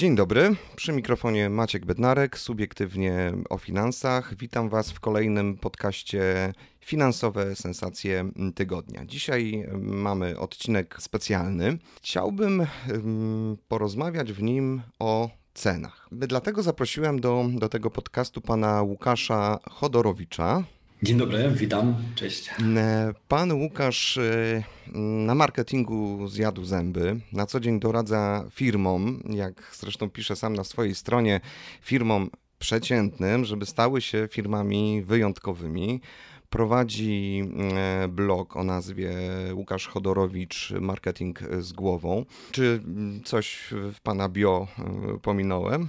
Dzień dobry, przy mikrofonie Maciek Bednarek, subiektywnie o finansach. Witam Was w kolejnym podcaście Finansowe Sensacje Tygodnia. Dzisiaj mamy odcinek specjalny. Chciałbym porozmawiać w nim o cenach. Dlatego zaprosiłem do, do tego podcastu pana Łukasza Chodorowicza, Dzień dobry, witam, cześć. E, pan Łukasz e, na marketingu zjadł zęby. Na co dzień doradza firmom, jak zresztą pisze sam na swojej stronie, firmom przeciętnym, żeby stały się firmami wyjątkowymi prowadzi e, blog o nazwie Łukasz Chodorowicz Marketing z głową. Czy coś w pana bio e, pominąłem?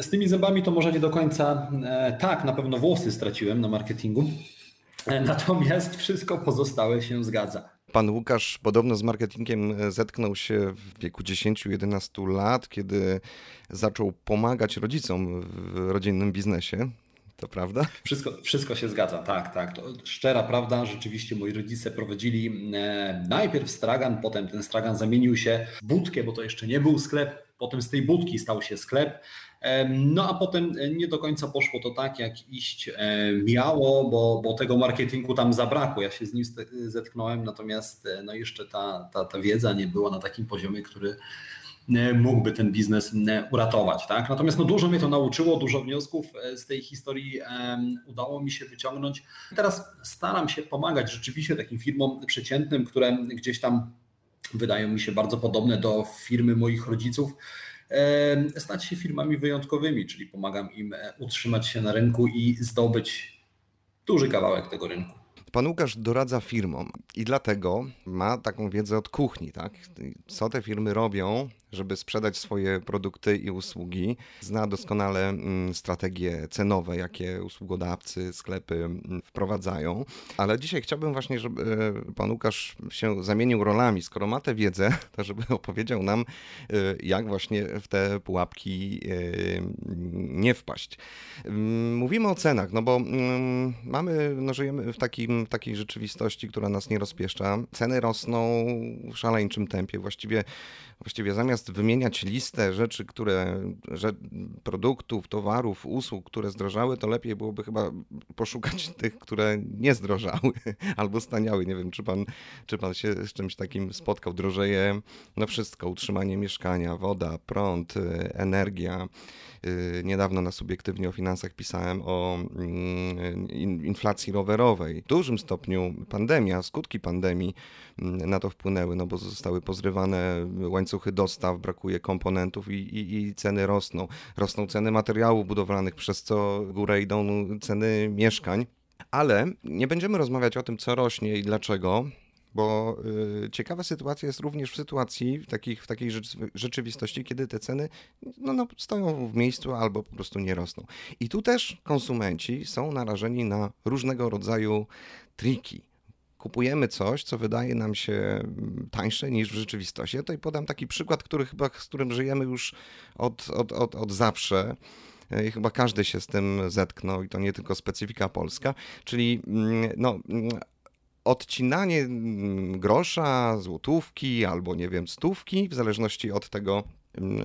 Z tymi zębami to może nie do końca e, tak, na pewno włosy straciłem na marketingu. Natomiast wszystko pozostałe się zgadza. Pan Łukasz podobno z marketingiem zetknął się w wieku 10-11 lat, kiedy zaczął pomagać rodzicom w rodzinnym biznesie. To prawda? Wszystko, wszystko się zgadza, tak, tak. To szczera prawda. Rzeczywiście moi rodzice prowadzili e, najpierw stragan, potem ten stragan zamienił się w budkę, bo to jeszcze nie był sklep. Potem z tej budki stał się sklep. E, no a potem nie do końca poszło to tak, jak iść e, miało, bo, bo tego marketingu tam zabrakło. Ja się z nim zetknąłem, natomiast no jeszcze ta, ta, ta wiedza nie była na takim poziomie, który E, mógłby ten biznes e, uratować. Tak? Natomiast no, dużo mnie to nauczyło, dużo wniosków e, z tej historii udało mi się wyciągnąć. Teraz staram się pomagać rzeczywiście takim firmom przeciętnym, które gdzieś tam wydają mi się bardzo podobne do firmy moich rodziców stać się firmami wyjątkowymi, czyli pomagam im utrzymać się na rynku i zdobyć duży kawałek tego rynku. Pan Łukasz doradza firmom i dlatego ma taką wiedzę od kuchni, tak? Co te firmy robią, żeby sprzedać swoje produkty i usługi. Zna doskonale mm, strategie cenowe, jakie usługodawcy, sklepy mm, wprowadzają. Ale dzisiaj chciałbym właśnie, żeby e, pan Łukasz się zamienił rolami. Skoro ma tę wiedzę, to żeby opowiedział nam, e, jak właśnie w te pułapki e, nie wpaść. Mm, mówimy o cenach, no bo mamy, no żyjemy w, takim, w takiej rzeczywistości, która nas nie rozpieszcza. Ceny rosną w szaleńczym tempie. Właściwie Właściwie zamiast wymieniać listę rzeczy, które, że, produktów, towarów, usług, które zdrożały, to lepiej byłoby chyba poszukać tych, które nie zdrożały albo staniały. Nie wiem, czy pan, czy pan się z czymś takim spotkał. Drożeje no wszystko, utrzymanie mieszkania, woda, prąd, energia. Y, niedawno na subiektywnie o finansach pisałem o mm, inflacji rowerowej. W dużym stopniu pandemia, skutki pandemii mm, na to wpłynęły, no bo zostały pozrywane łańcuchy dostaw, brakuje komponentów i, i, i ceny rosną. Rosną ceny materiałów budowlanych, przez co górę idą ceny mieszkań. Ale nie będziemy rozmawiać o tym, co rośnie i dlaczego, bo y, ciekawa sytuacja jest również w sytuacji, w, takich, w takiej rzeczywistości, kiedy te ceny no, no, stoją w miejscu albo po prostu nie rosną. I tu też konsumenci są narażeni na różnego rodzaju triki kupujemy coś, co wydaje nam się mm, tańsze niż w rzeczywistości. Ja tutaj podam taki przykład, który chyba, z którym żyjemy już od, od, od, od zawsze. I chyba każdy się z tym zetknął i to nie tylko specyfika polska, czyli mm, no, mm, odcinanie grosza, złotówki albo nie wiem, stówki, w zależności od tego,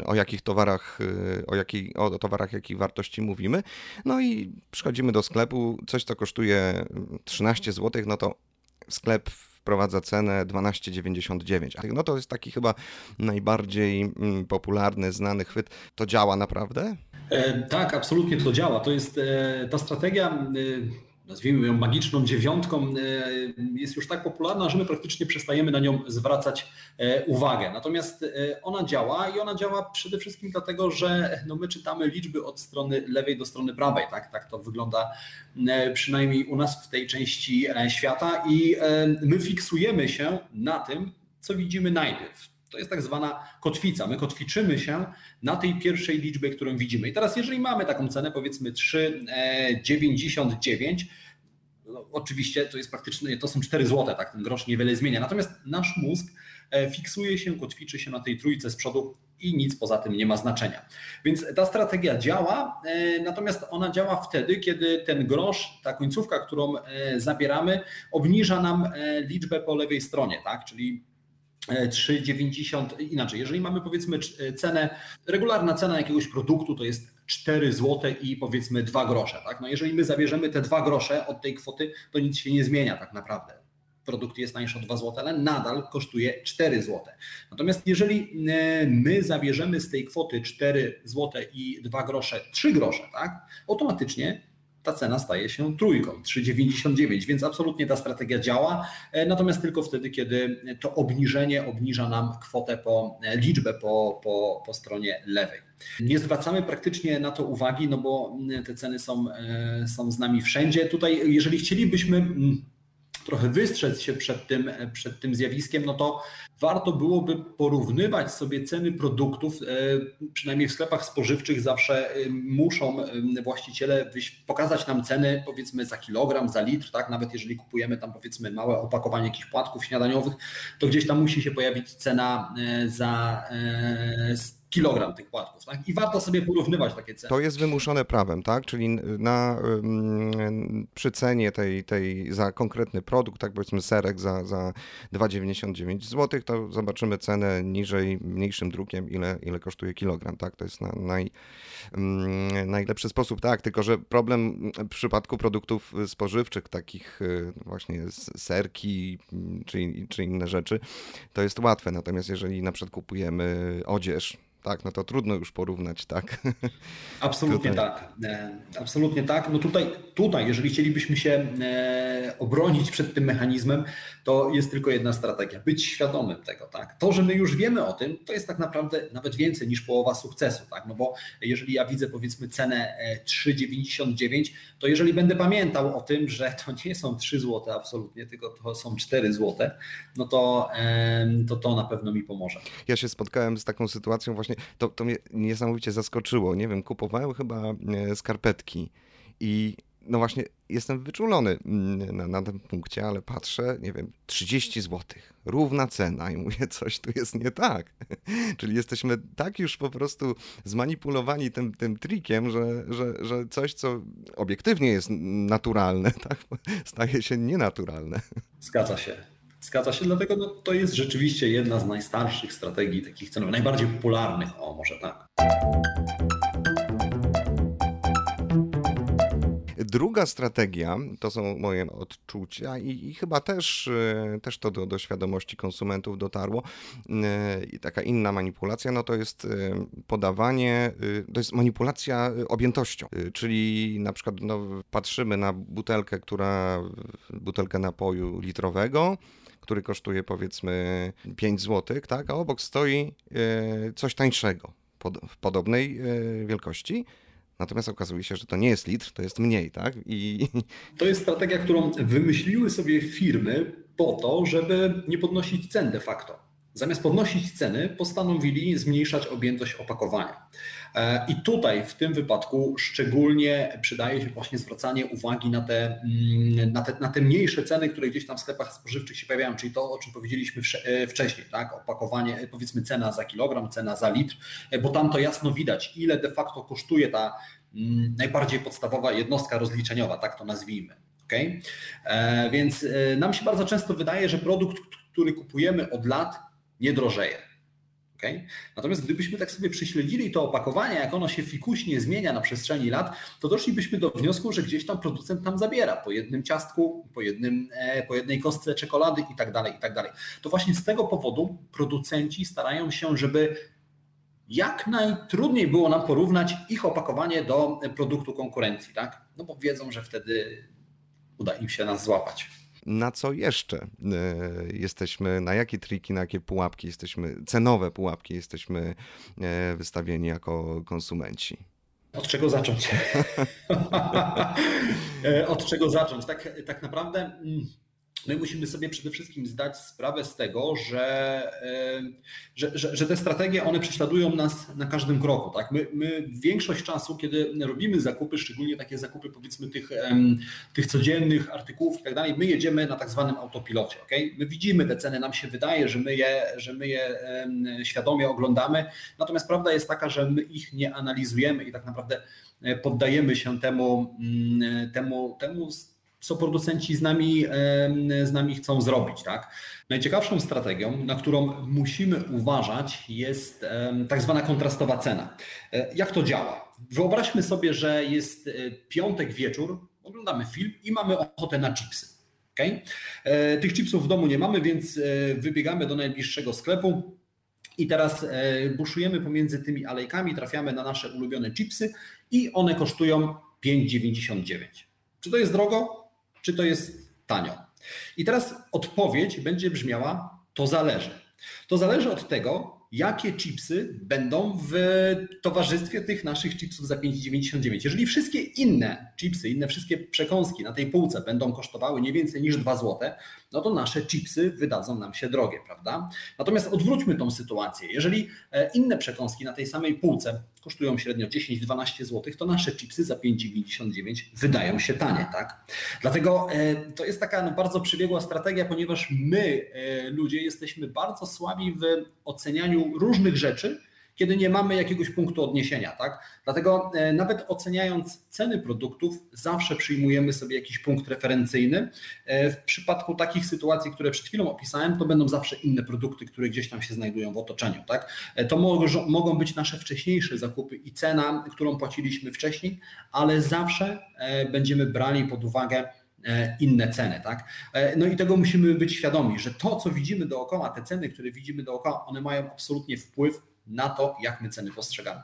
o jakich towarach, y, o, jakiej, o towarach jakiej wartości mówimy. No i przychodzimy do sklepu, coś co kosztuje 13 zł, no to sklep wprowadza cenę 12,99. No to jest taki chyba najbardziej mm, popularny, znany chwyt. To działa naprawdę? E, tak, absolutnie to działa. To jest e, ta strategia. E nazwijmy ją magiczną dziewiątką, e, jest już tak popularna, że my praktycznie przestajemy na nią zwracać e, uwagę. Natomiast e, ona działa i ona działa przede wszystkim dlatego, że no my czytamy liczby od strony lewej do strony prawej. Tak, tak to wygląda przynajmniej u nas w tej części świata i my fiksujemy się na tym, co widzimy najpierw. To jest tak zwana kotwica. My kotwiczymy się na tej pierwszej liczbie, którą widzimy. I teraz, jeżeli mamy taką cenę, powiedzmy 3,99, no, oczywiście to jest praktycznie, to są 4 zł, tak, ten grosz niewiele zmienia. Natomiast nasz mózg e, fiksuje się, kotwiczy się na tej trójce z przodu i nic poza tym nie ma znaczenia. Więc ta strategia działa, e, natomiast ona działa wtedy, kiedy ten grosz, ta końcówka, którą e, zabieramy, obniża nam liczbę po lewej stronie, tak? Czyli 3,90 inaczej. Jeżeli mamy powiedzmy cenę, regularna cena jakiegoś produktu to jest 4 zł i powiedzmy 2 grosze. Tak? No jeżeli my zabierzemy te 2 grosze od tej kwoty, to nic się nie zmienia tak naprawdę. Produkt jest tańszy o 2 zł, ale nadal kosztuje 4 zł. Natomiast jeżeli e, my zabierzemy z tej kwoty 4 zł i 2 grosze 3 grosze, tak? automatycznie ta cena staje się trójką, 3,99, więc absolutnie ta strategia działa, e, natomiast tylko wtedy, kiedy to obniżenie obniża nam kwotę po e, liczbę po, po, po stronie lewej. Nie zwracamy praktycznie na to uwagi, no bo te ceny są, e, są z nami wszędzie. Tutaj, jeżeli chcielibyśmy trochę wystrzec się przed tym, przed tym zjawiskiem, no to warto byłoby porównywać sobie ceny produktów. E, przynajmniej w sklepach spożywczych zawsze e, muszą e, właściciele pokazać nam ceny powiedzmy za kilogram, za litr, tak? Nawet jeżeli kupujemy tam powiedzmy małe opakowanie jakichś płatków śniadaniowych, to gdzieś tam musi się pojawić cena za kilogram tych płatków. Tak? I warto sobie porównywać takie ceny. To jest wymuszone prawem, tak? Czyli na, przy cenie tej, tej za konkretny produkt, tak powiedzmy serek za, za 2,99 zł, to zobaczymy cenę niżej, mniejszym drukiem, ile, ile kosztuje kilogram, tak? To jest na, naj, najlepszy sposób, tak? Tylko, że problem w przypadku produktów spożywczych, takich y, właśnie serki czy, czy inne rzeczy, to jest łatwe. Natomiast jeżeli na przykład kupujemy odzież, tak, no to trudno już porównać, tak? Absolutnie tutaj. tak. E, absolutnie tak. No tutaj, tutaj, jeżeli chcielibyśmy się e, obronić przed tym mechanizmem, to jest tylko jedna strategia, być świadomym tego, tak? To, że my już wiemy o tym, to jest tak naprawdę nawet więcej niż połowa sukcesu, tak? No bo jeżeli ja widzę powiedzmy cenę 3,99, e, to jeżeli będę pamiętał o tym, że to nie są 3 zł absolutnie, tylko to są 4 zł, no to, to to na pewno mi pomoże. Ja się spotkałem z taką sytuacją właśnie to, to mnie niesamowicie zaskoczyło. Nie wiem, kupowałem chyba e, skarpetki i no właśnie jestem wyczulony mm, na, na tym punkcie, ale patrzę, nie wiem, 30 zł, równa cena i mówię, coś tu jest nie tak. Czyli jesteśmy tak już po prostu zmanipulowani tym, tym trikiem, że, że, że coś, co obiektywnie jest naturalne, tak, staje się nienaturalne. Zgadza się. Zgadza się, dlatego no, to jest rzeczywiście jedna z najstarszych strategii takich cenowych, najbardziej popularnych, o może tak. Druga strategia to są moje odczucia i, i chyba też, e, też to do, do świadomości konsumentów dotarło. E, I taka inna manipulacja, no to jest e, podawanie, to jest manipulacja objętością, czyli na przykład no, patrzymy na butelkę, która, butelkę napoju litrowego, który kosztuje powiedzmy 5 zł, tak, a obok stoi coś tańszego w podobnej wielkości. Natomiast okazuje się, że to nie jest litr, to jest mniej, tak? I... To jest strategia, którą wymyśliły sobie firmy po to, żeby nie podnosić cen de facto. Zamiast podnosić ceny, postanowili zmniejszać objętość opakowania. E, I tutaj w tym wypadku szczególnie przydaje się właśnie zwracanie uwagi na te, mm, na te, na te mniejsze ceny, które gdzieś tam w sklepach spożywczych się pojawiają, czyli to, o czym powiedzieliśmy e, wcześniej, tak? Opakowanie, e, powiedzmy cena za kilogram, cena za litr, bo tam to jasno widać, ile de facto kosztuje ta mm, najbardziej podstawowa jednostka rozliczeniowa, tak to nazwijmy. Okay? Więc nam się bardzo często wydaje, że produkt, który kupujemy od lat, nie drożeje. Okay? Natomiast gdybyśmy tak sobie prześledzili to opakowanie, jak ono się fikuśnie zmienia na przestrzeni lat, to doszlibyśmy do wniosku, że gdzieś tam producent tam zabiera po jednym ciastku, po, jednym, e, po jednej kostce czekolady i tak dalej, i tak. To właśnie z tego powodu producenci starają się, żeby jak najtrudniej było nam porównać ich opakowanie do produktu konkurencji, tak? No bo wiedzą, że wtedy uda im się nas złapać na co jeszcze e, jesteśmy, na jakie triki, na jakie pułapki jesteśmy, cenowe pułapki jesteśmy e, wystawieni jako konsumenci? Od czego zacząć? E, od czego zacząć? Tak, tak naprawdę mm, my musimy sobie przede wszystkim zdać sprawę z tego, że, że, że, że, te strategie one prześladują nas na każdym kroku. Tak? My, my większość czasu, kiedy robimy zakupy, szczególnie takie zakupy powiedzmy tych, tych codziennych artykułów i tak dalej, my jedziemy na tak zwanym autopilocie. Okay? My widzimy te ceny, nam się wydaje, że my, je, że my je świadomie oglądamy, natomiast prawda jest taka, że my ich nie analizujemy i tak naprawdę e, poddajemy się temu, mm, temu, temu co producenci z nami, z nami chcą zrobić. Tak? Najciekawszą strategią, na którą musimy uważać, jest tak zwana kontrastowa cena. E, jak to działa? Wyobraźmy sobie, że jest e, piątek wieczór, oglądamy film i mamy ochotę na chipsy. Okay? E, tych chipsów w domu nie mamy, więc wybiegamy do najbliższego sklepu. I teraz buszujemy pomiędzy tymi alejkami, trafiamy na nasze ulubione chipsy i one kosztują 5,99. Czy to jest drogo? Czy to jest tanio? I teraz odpowiedź będzie brzmiała: to zależy. To zależy od tego, jakie chipsy będą w towarzystwie tych naszych chipsów za 5,99. Jeżeli wszystkie inne chipsy, inne wszystkie przekąski na tej półce będą kosztowały nie więcej niż 2 zł, no to nasze chipsy wydadzą nam się drogie, prawda? Natomiast odwróćmy tą sytuację. Jeżeli e, inne przekąski na tej samej półce kosztują średnio 10-12 zł, to nasze chipsy za 5,99 wydają się tanie, tak? Dlatego e, to jest taka no, bardzo przebiegła strategia, ponieważ my, e, ludzie, jesteśmy bardzo słabi w ocenianiu różnych rzeczy, kiedy nie mamy jakiegoś punktu odniesienia. Tak? Dlatego e, nawet oceniając ceny produktów, zawsze przyjmujemy sobie jakiś punkt referencyjny. E, w przypadku takich sytuacji, które przed chwilą opisałem, to będą zawsze inne produkty, które gdzieś tam się znajdują w otoczeniu. Tak? E, to mogą być nasze wcześniejsze zakupy i cena, którą płaciliśmy wcześniej, ale zawsze będziemy brali pod uwagę inne ceny. Tak? No i tego musimy być świadomi, że to, co widzimy dookoła, te ceny, które widzimy dookoła, one mają absolutnie wpływ na to, jak my ceny postrzegamy.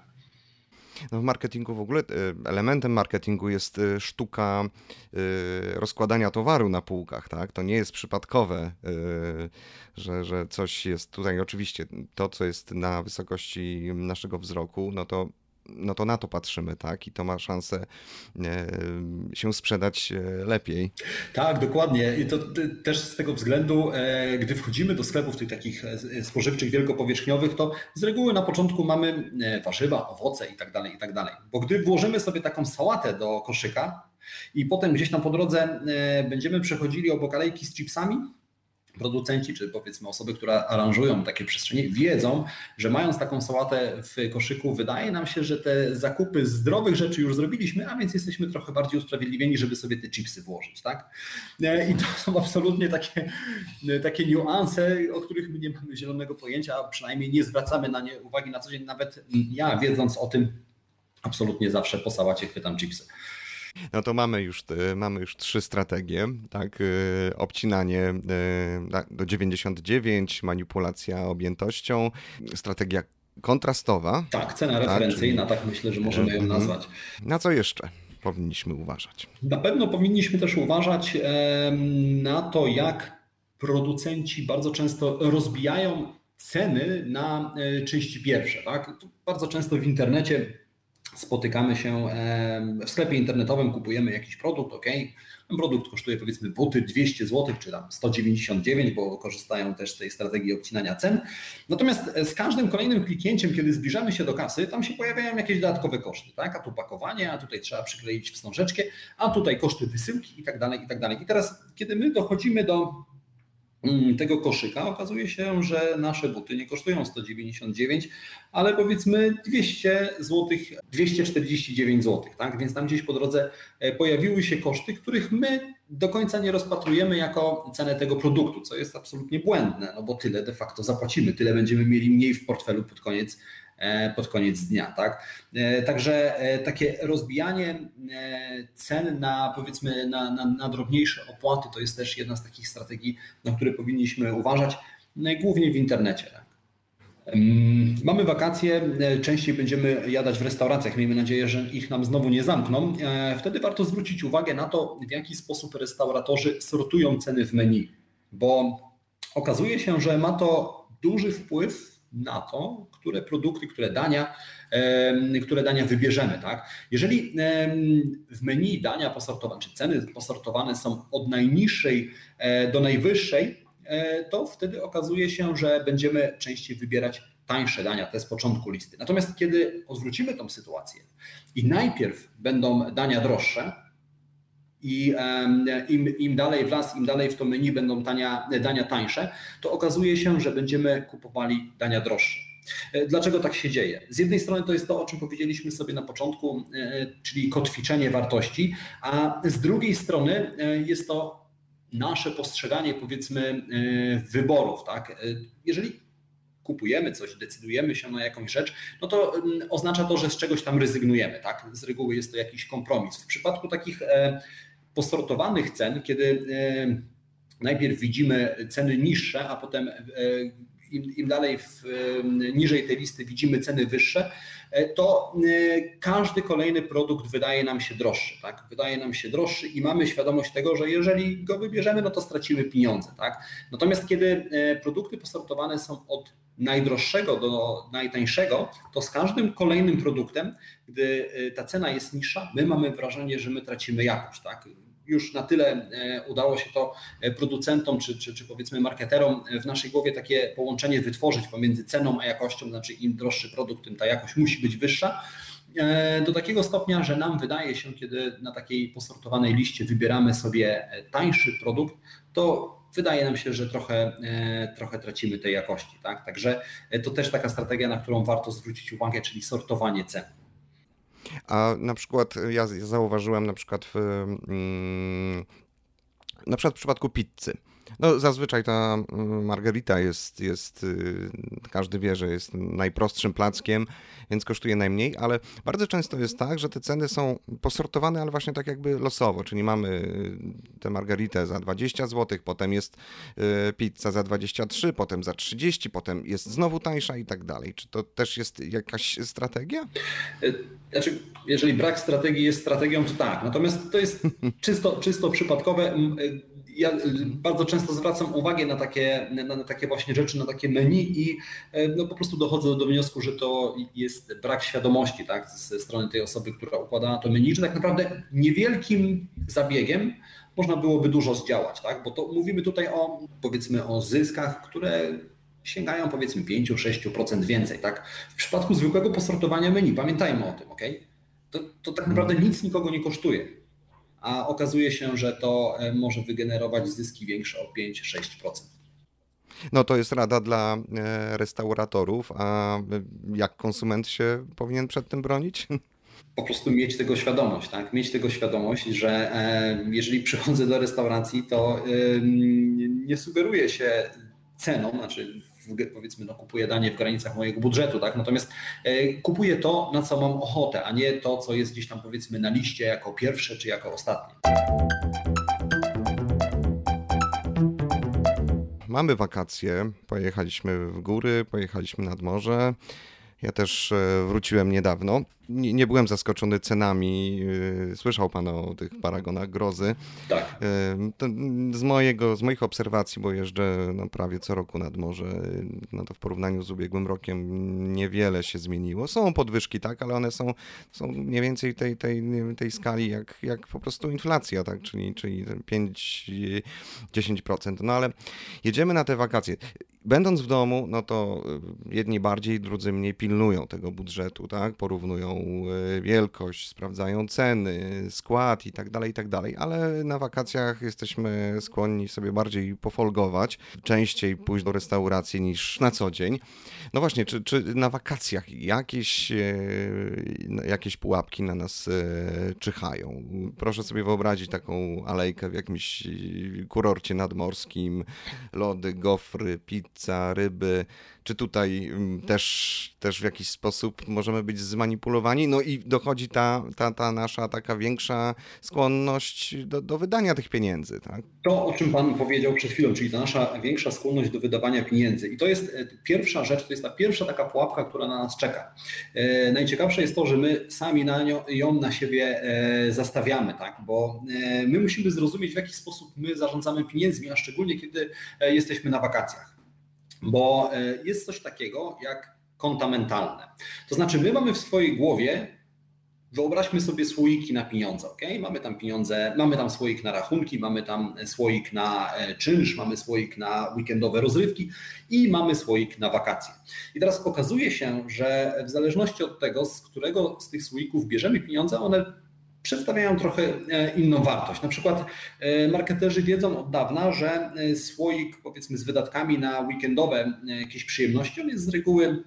No w marketingu w ogóle e, elementem marketingu jest e, sztuka e, rozkładania towaru na półkach, tak? To nie jest przypadkowe, że, że coś jest tutaj oczywiście to, co jest na wysokości naszego wzroku, no to no to na to patrzymy, tak? I to ma szansę e, się sprzedać e, lepiej. Tak, dokładnie. I to też z tego względu, e, gdy wchodzimy do sklepów tych takich spożywczych, wielkopowierzchniowych, to z reguły na początku mamy warzywa, owoce i tak dalej, i tak dalej. Bo gdy włożymy sobie taką sałatę do koszyka i potem gdzieś tam po drodze będziemy przechodzili obok alejki z chipsami, producenci, czy powiedzmy osoby, które aranżują takie przestrzenie, wiedzą, że mając taką sałatę w koszyku, wydaje nam się, że te zakupy zdrowych rzeczy już zrobiliśmy, a więc jesteśmy trochę bardziej usprawiedliwieni, żeby sobie te chipsy włożyć. Tak? E, I to są absolutnie takie, takie niuanse, o których my nie mamy zielonego pojęcia, a przynajmniej nie zwracamy na nie uwagi na co dzień. Nawet ja, wiedząc o tym, absolutnie zawsze po sałacie chwytam chipsy. No to mamy już, e, mamy już trzy strategie, tak? E, obcinanie e, do 99, manipulacja objętością, strategia kontrastowa. Tak, cena tak, referencyjna, tak, tak myślę, że możemy ją mhm. nazwać. Na co jeszcze? powinniśmy uważać? Na pewno powinniśmy też uważać na to, jak producenci bardzo często rozbijają ceny na części pierwsze. Tak? Bardzo często w internecie spotykamy się w sklepie internetowym, kupujemy jakiś produkt, ok, ten produkt kosztuje powiedzmy buty 200 zł, czy tam 199, bo korzystają też z tej strategii obcinania cen. Natomiast e, z każdym kolejnym kliknięciem, kiedy zbliżamy się do kasy, tam się pojawiają jakieś dodatkowe koszty, tak? A tu pakowanie, a tutaj trzeba przykleić wstążeczkę, a tutaj koszty wysyłki i tak dalej, i tak dalej. I teraz, kiedy my dochodzimy do tego koszyka okazuje się, że nasze buty nie kosztują 199, ale powiedzmy 200 zł, 249 zł, tak? Więc tam gdzieś po drodze e, pojawiły się koszty, których my do końca nie rozpatrujemy jako cenę tego produktu, co jest absolutnie błędne, no bo tyle de facto zapłacimy, tyle będziemy mieli mniej w portfelu pod koniec pod koniec dnia. Tak? E, także e, takie rozbijanie cen na powiedzmy na, na, na drobniejsze opłaty to jest też jedna z takich strategii, na które powinniśmy uważać, no głównie w internecie. Tak? Mamy wakacje, częściej będziemy jadać w restauracjach. Miejmy nadzieję, że ich nam znowu nie zamkną. Wtedy warto zwrócić uwagę na to, w jaki sposób restauratorzy sortują ceny w menu, bo okazuje się, że ma to duży wpływ na to, które produkty, które dania, które dania wybierzemy. Tak? Jeżeli w menu dania posortowane, czy ceny posortowane są od najniższej e, do najwyższej, e, to wtedy okazuje się, że będziemy częściej wybierać tańsze dania, te z początku listy. Natomiast kiedy odwrócimy tą sytuację i najpierw będą dania droższe, i im, im dalej w las, im dalej w to menu będą dania, dania tańsze, to okazuje się, że będziemy kupowali dania droższe. E, dlaczego tak się dzieje? Z jednej strony to jest to, o czym powiedzieliśmy sobie na początku, e, czyli kotwiczenie wartości, a z drugiej strony e, jest to nasze postrzeganie, powiedzmy, wyborów. Tak? Jeżeli kupujemy coś, decydujemy się na jakąś rzecz, no to oznacza to, że z czegoś tam rezygnujemy. Tak? Z reguły jest to jakiś kompromis. W przypadku takich posortowanych cen, kiedy najpierw widzimy ceny niższe, a potem im, im dalej w, niżej tej listy widzimy ceny wyższe, e, to e, każdy kolejny produkt wydaje nam się droższy. Tak? Wydaje nam się droższy i mamy świadomość tego, że jeżeli go wybierzemy, no to stracimy pieniądze. Tak? Natomiast kiedy e, produkty posortowane są od najdroższego do najtańszego, to z każdym kolejnym produktem, gdy ta cena jest niższa, my mamy wrażenie, że my tracimy jakość. Tak? Już na tyle e, udało się to e, producentom czy, czy, czy powiedzmy marketerom w naszej głowie takie połączenie wytworzyć pomiędzy ceną a jakością, znaczy im droższy produkt, tym ta jakość musi być wyższa. E, do takiego stopnia, że nam wydaje się, kiedy na takiej posortowanej liście wybieramy sobie tańszy produkt, to wydaje nam się, że trochę, trochę tracimy tej jakości. Tak? Także to też taka strategia, na którą warto zwrócić uwagę, czyli sortowanie cen. A na przykład ja zauważyłem na przykład w, mm, na przykład w przypadku pizzy. No, zazwyczaj ta mm, margarita jest, jest, y, każdy wie, że jest najprostszym plackiem, więc kosztuje najmniej, ale bardzo często jest tak, że te ceny są posortowane, ale właśnie tak jakby losowo, czyli mamy y, tę margaritę za 20 zł, potem jest y, pizza za 23, potem za 30, potem jest znowu tańsza i tak dalej. Czy to też jest jakaś strategia? Znaczy, jeżeli brak strategii jest strategią, to tak. Natomiast to jest czysto, czysto przypadkowe ja y, bardzo często zwracam uwagę na takie, na, na, takie właśnie rzeczy, na takie menu i e, no, po prostu dochodzę do wniosku, że to jest brak świadomości tak, ze strony tej osoby, która układała to menu, że tak naprawdę niewielkim zabiegiem można byłoby dużo zdziałać, tak? bo to mówimy tutaj o powiedzmy o zyskach, które sięgają powiedzmy 5-6% więcej. Tak? W przypadku zwykłego posortowania menu, pamiętajmy o tym, ok? To, to tak naprawdę nic nikogo nie kosztuje a okazuje się, że to e, może wygenerować zyski większe o 5-6%. No to jest rada dla e, restauratorów, a jak konsument się powinien przed tym bronić? Po prostu mieć tego świadomość, tak? Mieć tego świadomość, że e, jeżeli przychodzę do restauracji, to nie sugeruję się ceną, znaczy powiedzmy, no, kupuję danie w granicach mojego budżetu, tak? Natomiast e, kupuję to, na co mam ochotę, a nie to, co jest gdzieś tam powiedzmy na liście jako pierwsze czy jako ostatnie. Mamy wakacje, pojechaliśmy w góry, pojechaliśmy nad morze. Ja też e, wróciłem niedawno. Nie, nie, byłem zaskoczony cenami. E, słyszał Pan o tych paragonach grozy. Tak. E, z, mojego, z moich obserwacji, bo jeżdżę no, prawie co roku nad morze, no to w porównaniu z ubiegłym rokiem niewiele się zmieniło. Są podwyżki, tak, ale one są, są mniej więcej tej, tej, tej skali jak, jak po prostu inflacja, tak, czyli, czyli 5-10%. No ale jedziemy na te wakacje. Będąc w domu, no to y, jedni bardziej, drudzy mniej pilnują tego budżetu, tak? Porównują y, wielkość, sprawdzają ceny, skład i tak dalej, i tak dalej, ale na wakacjach jesteśmy skłonni sobie bardziej pofolgować, częściej pójść do restauracji niż na co dzień. No właśnie, czy, czy na wakacjach jakieś, y, jakieś pułapki na nas czyhają? Proszę sobie wyobrazić taką alejkę w jakimś kurorcie nadmorskim, lody, gofry, pizza, ryby, czy tutaj mm, też, też w jakiś sposób możemy być zmanipulowani? No i dochodzi ta, ta, ta nasza taka większa skłonność do, do wydania tych pieniędzy. Tak? To, o czym Pan powiedział przed chwilą, czyli ta nasza większa skłonność do wydawania pieniędzy. I to jest e, pierwsza rzecz, to jest ta pierwsza taka pułapka, która na nas czeka. E, najciekawsze jest to, że my sami na nią, ją na siebie e, zastawiamy, tak? bo my musimy zrozumieć, w jaki sposób my zarządzamy pieniędzmi, a szczególnie kiedy jesteśmy na wakacjach. Bo jest coś takiego jak konta mentalne. To znaczy, my mamy w swojej głowie Wyobraźmy sobie słoiki na pieniądze, ok? Mamy tam pieniądze, mamy tam słoik na rachunki, mamy tam słoik na e, czynsz, mamy słoik na weekendowe rozrywki i mamy słoik na wakacje. I teraz okazuje się, że w zależności od tego, z którego z tych słoików bierzemy pieniądze, one przedstawiają trochę e, inną wartość. Na przykład e, marketerzy wiedzą od dawna, że słoik powiedzmy z wydatkami na weekendowe jakieś przyjemności, on jest z reguły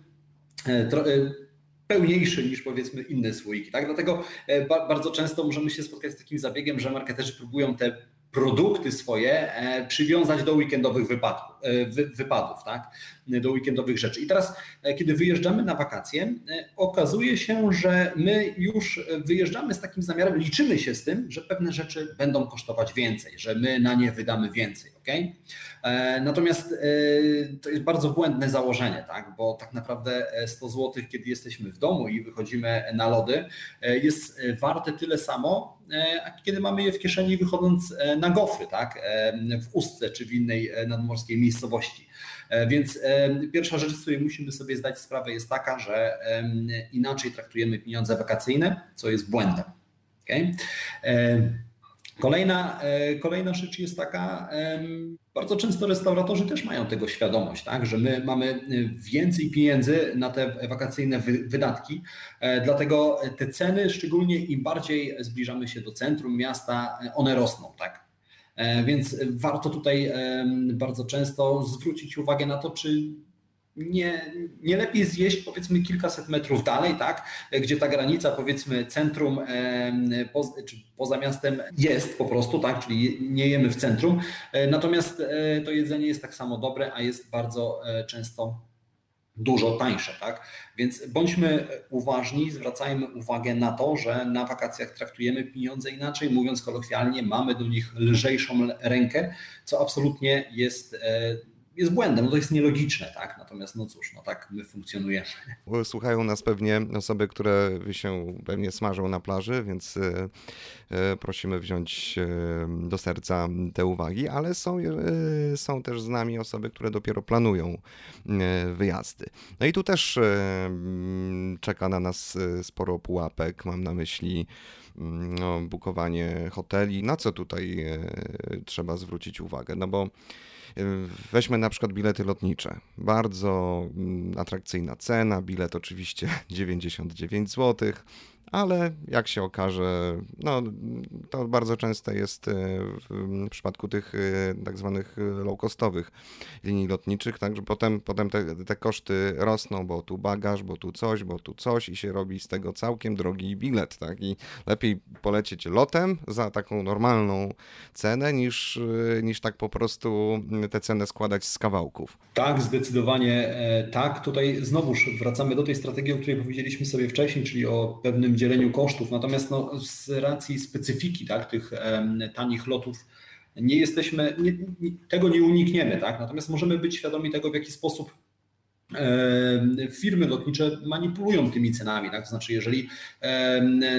pełniejszy niż powiedzmy inne słoiki. Tak? Dlatego e, bardzo często możemy się spotkać z takim zabiegiem, że marketerzy próbują te produkty swoje e, przywiązać do weekendowych wypadków, e, wypadów, tak? do weekendowych rzeczy. I teraz, kiedy wyjeżdżamy na wakacje, okazuje się, że my już wyjeżdżamy z takim zamiarem, liczymy się z tym, że pewne rzeczy będą kosztować więcej, że my na nie wydamy więcej. Okay? E, natomiast e, to jest bardzo błędne założenie, tak? bo tak naprawdę 100 zł, kiedy jesteśmy w domu i wychodzimy na lody, e, jest warte tyle samo, a kiedy mamy je w kieszeni wychodząc na gofry, tak? w Ustce czy w innej nadmorskiej miejscowości. Więc pierwsza rzecz, z której musimy sobie zdać sprawę jest taka, że inaczej traktujemy pieniądze wakacyjne, co jest błędem. Okay? Kolejna, e, kolejna rzecz jest taka, bardzo często restauratorzy też mają tego świadomość, tak, że my mamy e, więcej pieniędzy na te wakacyjne wydatki, e, dlatego te ceny, szczególnie im bardziej zbliżamy się do centrum miasta, one rosną. Tak. Więc warto tutaj bardzo często zwrócić uwagę na to, czy nie, nie lepiej zjeść powiedzmy kilkaset metrów dalej, tak, gdzie ta granica powiedzmy centrum po, czy poza miastem jest po prostu, tak, czyli nie jemy w centrum, e, natomiast e, to jedzenie jest tak samo dobre, a jest bardzo e, często dużo tańsze, tak? Więc bądźmy uważni, zwracajmy uwagę na to, że na wakacjach traktujemy pieniądze inaczej, mówiąc kolokwialnie, mamy do nich lżejszą rękę, co absolutnie jest jest błędem, no to jest nielogiczne, tak? Natomiast no cóż, no tak my funkcjonujemy. Słuchają nas pewnie osoby, które się pewnie smażą na plaży, więc e, e, prosimy wziąć e, do serca te uwagi, ale są, są też z nami osoby, które dopiero planują wyjazdy. No i tu też czeka na nas sporo pułapek, mam na myśli no, bukowanie hoteli. Na co tutaj trzeba zwrócić uwagę? No bo Weźmy na przykład bilety lotnicze. Bardzo mm, atrakcyjna cena, bilet oczywiście 99 zł ale jak się okaże, no, to bardzo często jest e, w przypadku tych e, tak zwanych low-costowych linii lotniczych, także potem, potem te, te koszty rosną, bo tu bagaż, bo tu coś, bo tu coś i się robi z tego całkiem drogi bilet, tak? I lepiej polecieć lotem za taką normalną cenę, niż, e, niż tak po prostu tę cenę składać z kawałków. Tak, zdecydowanie tak. Tutaj znowuż wracamy do tej strategii, o której powiedzieliśmy sobie wcześniej, czyli o pewnym dzieleniu kosztów. Natomiast no, z racji specyfiki tak, tych tanich lotów nie jesteśmy, nie, tego nie unikniemy, tak? Natomiast możemy być świadomi tego, w jaki sposób firmy lotnicze manipulują tymi cenami. Tak? To znaczy, jeżeli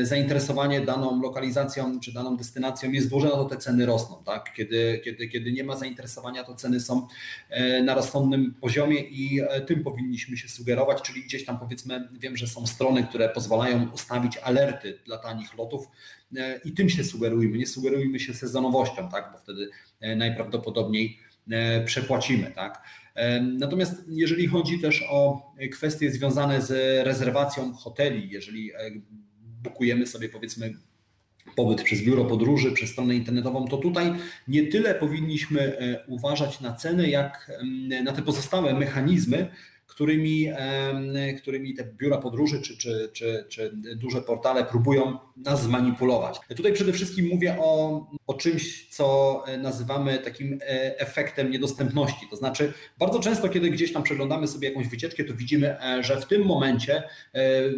zainteresowanie daną lokalizacją czy daną destynacją jest duże, to te ceny rosną. Tak? Kiedy, kiedy, kiedy nie ma zainteresowania, to ceny są e, na rozsądnym poziomie i e, tym powinniśmy się sugerować, czyli gdzieś tam powiedzmy, wiem, że są strony, które pozwalają ustawić alerty dla tanich lotów e, i tym się sugerujmy. Nie sugerujmy się sezonowością, tak? bo wtedy najprawdopodobniej przepłacimy. Tak? Natomiast jeżeli chodzi też o kwestie związane z rezerwacją hoteli, jeżeli e, bukujemy sobie powiedzmy pobyt przez biuro podróży, przez stronę internetową, to tutaj nie tyle powinniśmy e, uważać na cenę, jak na te pozostałe mechanizmy, którymi, którymi te biura podróży czy, czy, czy, czy duże portale próbują nas zmanipulować. Tutaj przede wszystkim mówię o, o czymś, co nazywamy takim e, efektem niedostępności. To znaczy, bardzo często, kiedy gdzieś tam przeglądamy sobie jakąś wycieczkę, to widzimy, e, że w tym momencie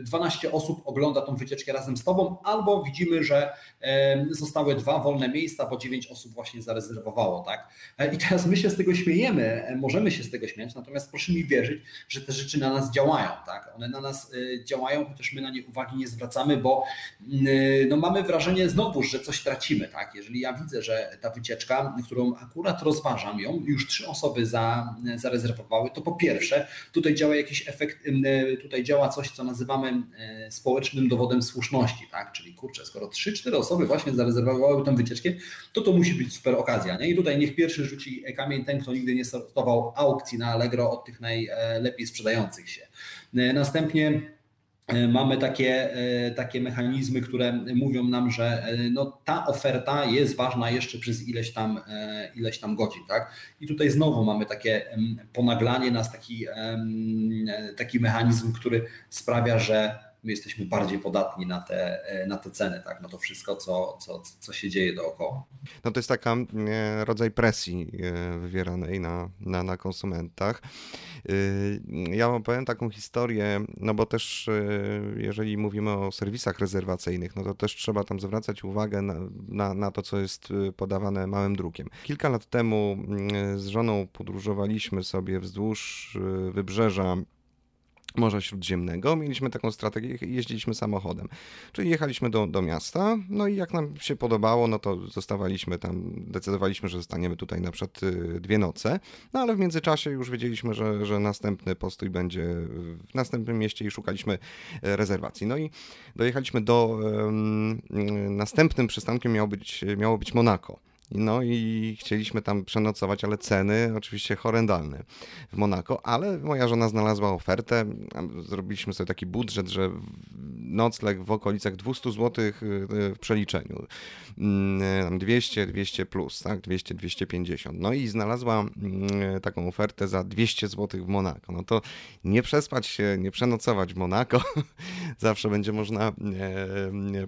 12 e, osób ogląda tą wycieczkę razem z Tobą, albo widzimy, że zostały dwa wolne miejsca, bo 9 osób właśnie zarezerwowało. Tak? I teraz my się z tego śmiejemy, możemy się z tego śmiać, natomiast proszę mi wierzyć, że te rzeczy na nas działają. Tak? One na nas działają, chociaż my na nie uwagi nie zwracamy, bo no, mamy wrażenie znowu, że coś tracimy. Tak? Jeżeli ja widzę, że ta wycieczka, którą akurat rozważam ją, już trzy osoby za, zarezerwowały, to po pierwsze tutaj działa jakiś efekt, tutaj działa coś, co nazywamy społecznym dowodem słuszności, tak? czyli kurczę, skoro trzy, cztery osoby właśnie zarezerwowały tę wycieczkę, to to musi być super okazja. Nie? I tutaj niech pierwszy rzuci kamień ten, kto nigdy nie startował aukcji na Allegro od tych najlepiej sprzedających się. Następnie e, mamy takie, e, takie mechanizmy, które mówią nam, że e, no, ta oferta jest ważna jeszcze przez ileś tam, ileś tam godzin. Tak? I tutaj znowu mamy takie ponaglanie nas, taki, taki mechanizm, który sprawia, że my jesteśmy bardziej podatni na te, na te ceny, tak? na to wszystko, co, co, co się dzieje dookoła. No to jest taka e, rodzaj presji e, wywieranej na, na, na konsumentach. E, ja wam powiem taką historię, no bo też jeżeli mówimy o serwisach rezerwacyjnych, no to też trzeba tam zwracać uwagę na, na, na to, co jest podawane małym drukiem. Kilka lat temu z żoną podróżowaliśmy sobie wzdłuż wybrzeża Morza Śródziemnego. Mieliśmy taką strategię, jeździliśmy samochodem. Czyli jechaliśmy do, do miasta, no i jak nam się podobało, no to zostawaliśmy tam, decydowaliśmy, że zostaniemy tutaj na przykład y, dwie noce, no ale w międzyczasie już wiedzieliśmy, że, że następny postój będzie w następnym mieście i szukaliśmy e, rezerwacji. No i dojechaliśmy do, um, następnym przystankiem miało być, miało być Monako. No i chcieliśmy tam przenocować, ale ceny oczywiście horrendalne w Monako, ale moja żona znalazła ofertę. Zrobiliśmy sobie taki budżet, że nocleg w okolicach 200 zł y, w przeliczeniu. 200, mm, 200 plus, tak? 200, 250. No i znalazła mm, taką ofertę za 200 zł w Monako. No to nie przespać się, nie przenocować w Monako. Zawsze będzie można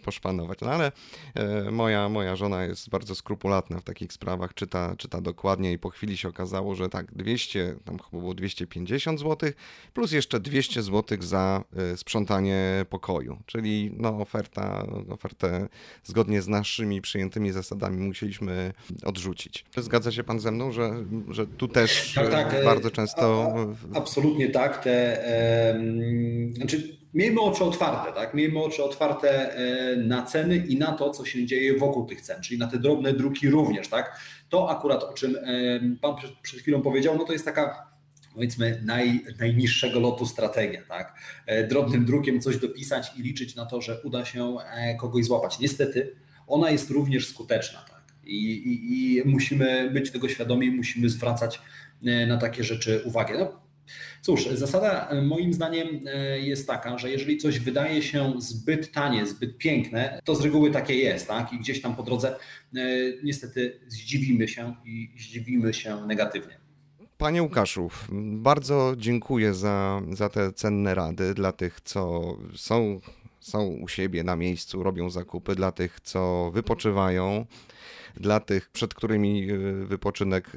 poszpanować. No ale e, moja, moja żona jest bardzo skrupulatna w takich sprawach, czyta, czyta dokładnie i po chwili się okazało, że tak, 200, tam chyba było 250 zł, plus jeszcze 200 zł za e, sprzątanie pokoju, czyli no oferta, ofertę zgodnie z naszymi przyjętymi zasadami musieliśmy odrzucić. Zgadza się pan ze mną, że, że tu też tak, tak, e, bardzo często... A, a, absolutnie tak, te... E, znaczy miejmy oczy otwarte, tak? Miejmy oczy otwarte e, na ceny i na to, co się dzieje wokół tych cen, czyli na te drobne druki również, tak? To akurat, o czym e, Pan przed chwilą powiedział, no to jest taka powiedzmy naj, najniższego lotu strategia, tak? E, drobnym drukiem coś dopisać i liczyć na to, że uda się kogoś złapać. Niestety ona jest również skuteczna, tak? I, i, i musimy być tego świadomi, musimy zwracać na takie rzeczy uwagę. No, Cóż, zasada e, moim zdaniem e, jest taka, że jeżeli coś wydaje się zbyt tanie, zbyt piękne, to z reguły takie jest, tak? I gdzieś tam po drodze e, niestety zdziwimy się i zdziwimy się negatywnie. Panie Łukaszu, bardzo dziękuję za, za te cenne rady dla tych, co są, są u siebie na miejscu, robią zakupy, dla tych, co wypoczywają, dla tych, przed którymi wypoczynek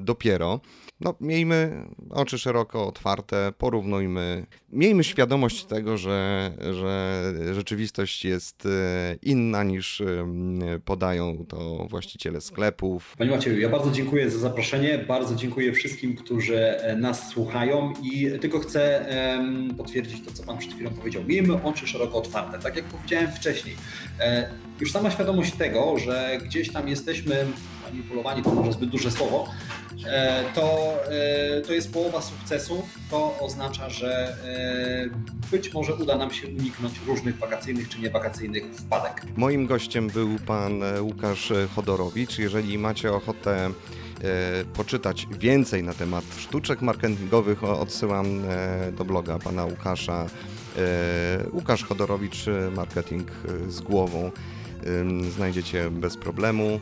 dopiero no, miejmy oczy szeroko otwarte, porównujmy, miejmy świadomość tego, że, że rzeczywistość jest e, inna niż podają to właściciele sklepów. Panie Macieju, ja bardzo dziękuję za zaproszenie, bardzo dziękuję wszystkim, którzy e, nas słuchają i tylko chcę potwierdzić to, co Pan przed chwilą powiedział. Miejmy oczy szeroko otwarte, tak jak powiedziałem wcześniej. E, już sama świadomość tego, że gdzieś tam jesteśmy manipulowani, to może zbyt duże słowo, E, to, e, to jest połowa sukcesu. To oznacza, że e, być może uda nam się uniknąć różnych wakacyjnych czy niewakacyjnych wpadek. Moim gościem był pan Łukasz Chodorowicz. Jeżeli macie ochotę poczytać więcej na temat sztuczek marketingowych, odsyłam do bloga pana Łukasza. Łukasz Chodorowicz, marketing z głową. Znajdziecie bez problemu.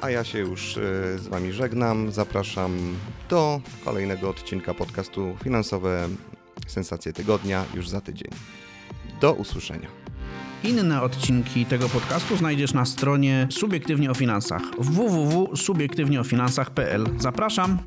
A ja się już e, z Wami żegnam. Zapraszam do kolejnego odcinka podcastu Finansowe Sensacje Tygodnia już za tydzień. Do usłyszenia. Inne odcinki tego podcastu znajdziesz na stronie Subiektywnie o Finansach www.subiektywnieofinansach.pl. Zapraszam!